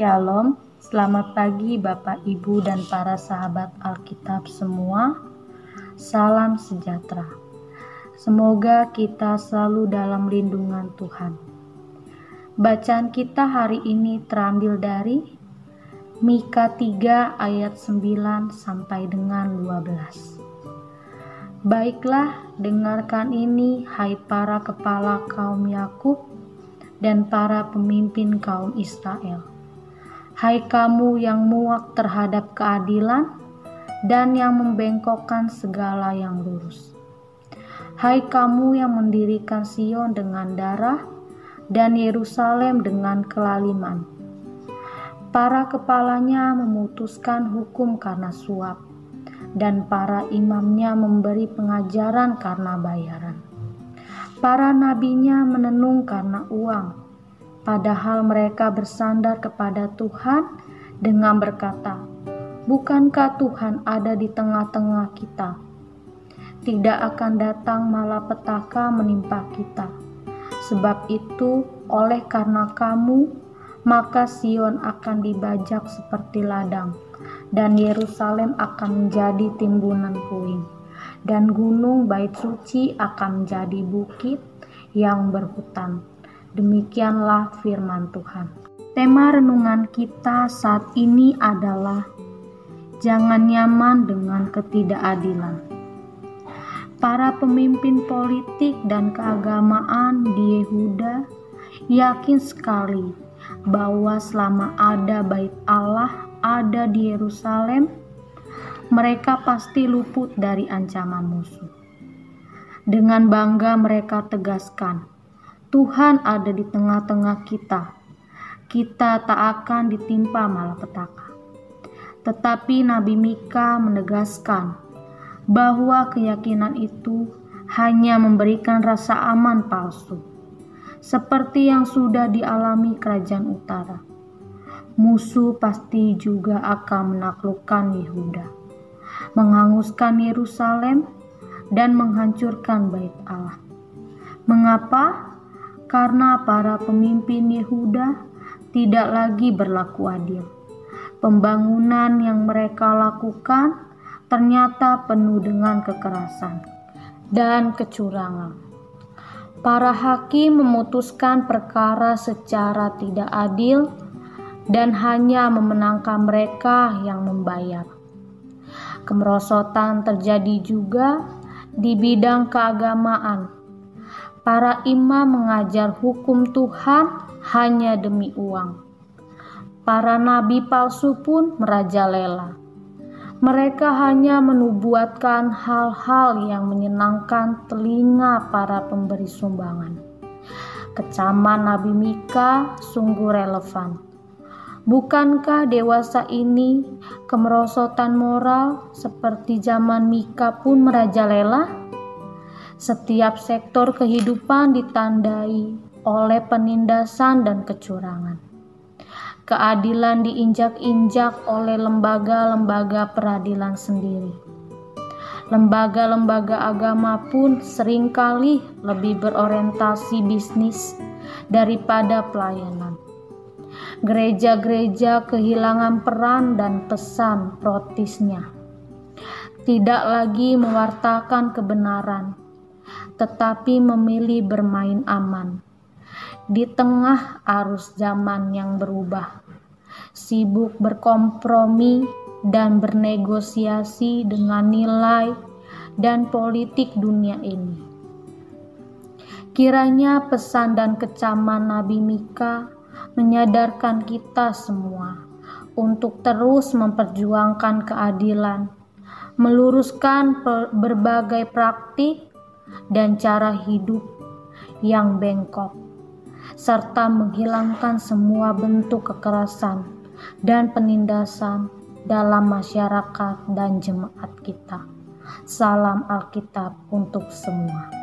Shalom, selamat pagi Bapak, Ibu, dan para sahabat Alkitab semua. Salam sejahtera. Semoga kita selalu dalam lindungan Tuhan. Bacaan kita hari ini terambil dari Mika 3 ayat 9 sampai dengan 12. Baiklah, dengarkan ini hai para kepala kaum Yakub dan para pemimpin kaum Israel Hai kamu yang muak terhadap keadilan dan yang membengkokkan segala yang lurus. Hai kamu yang mendirikan Sion dengan darah dan Yerusalem dengan kelaliman. Para kepalanya memutuskan hukum karena suap dan para imamnya memberi pengajaran karena bayaran. Para nabinya menenung karena uang padahal mereka bersandar kepada Tuhan dengan berkata, "Bukankah Tuhan ada di tengah-tengah kita? Tidak akan datang malapetaka menimpa kita. Sebab itu, oleh karena kamu, maka Sion akan dibajak seperti ladang, dan Yerusalem akan menjadi timbunan puing, dan gunung Bait Suci akan menjadi bukit yang berhutan." Demikianlah firman Tuhan. Tema renungan kita saat ini adalah jangan nyaman dengan ketidakadilan. Para pemimpin politik dan keagamaan di Yehuda yakin sekali bahwa selama ada bait Allah ada di Yerusalem, mereka pasti luput dari ancaman musuh. Dengan bangga mereka tegaskan, Tuhan ada di tengah-tengah kita. Kita tak akan ditimpa malapetaka. Tetapi Nabi Mika menegaskan bahwa keyakinan itu hanya memberikan rasa aman palsu, seperti yang sudah dialami kerajaan utara. Musuh pasti juga akan menaklukkan Yehuda, menghanguskan Yerusalem, dan menghancurkan bait Allah. Mengapa? Karena para pemimpin Yehuda tidak lagi berlaku adil. Pembangunan yang mereka lakukan ternyata penuh dengan kekerasan dan kecurangan. Para hakim memutuskan perkara secara tidak adil dan hanya memenangkan mereka yang membayar. Kemerosotan terjadi juga di bidang keagamaan Para imam mengajar hukum Tuhan hanya demi uang. Para nabi palsu pun merajalela. Mereka hanya menubuatkan hal-hal yang menyenangkan telinga para pemberi sumbangan. Kecaman Nabi Mika sungguh relevan. Bukankah dewasa ini kemerosotan moral seperti zaman Mika pun merajalela? Setiap sektor kehidupan ditandai oleh penindasan dan kecurangan. Keadilan diinjak-injak oleh lembaga-lembaga peradilan sendiri. Lembaga-lembaga agama pun sering kali lebih berorientasi bisnis daripada pelayanan. Gereja-gereja kehilangan peran dan pesan protisnya. Tidak lagi mewartakan kebenaran, tetapi memilih bermain aman. Di tengah arus zaman yang berubah, sibuk berkompromi dan bernegosiasi dengan nilai dan politik dunia ini. Kiranya pesan dan kecaman Nabi Mika menyadarkan kita semua untuk terus memperjuangkan keadilan, meluruskan berbagai praktik dan cara hidup yang bengkok, serta menghilangkan semua bentuk kekerasan dan penindasan dalam masyarakat dan jemaat kita. Salam Alkitab untuk semua.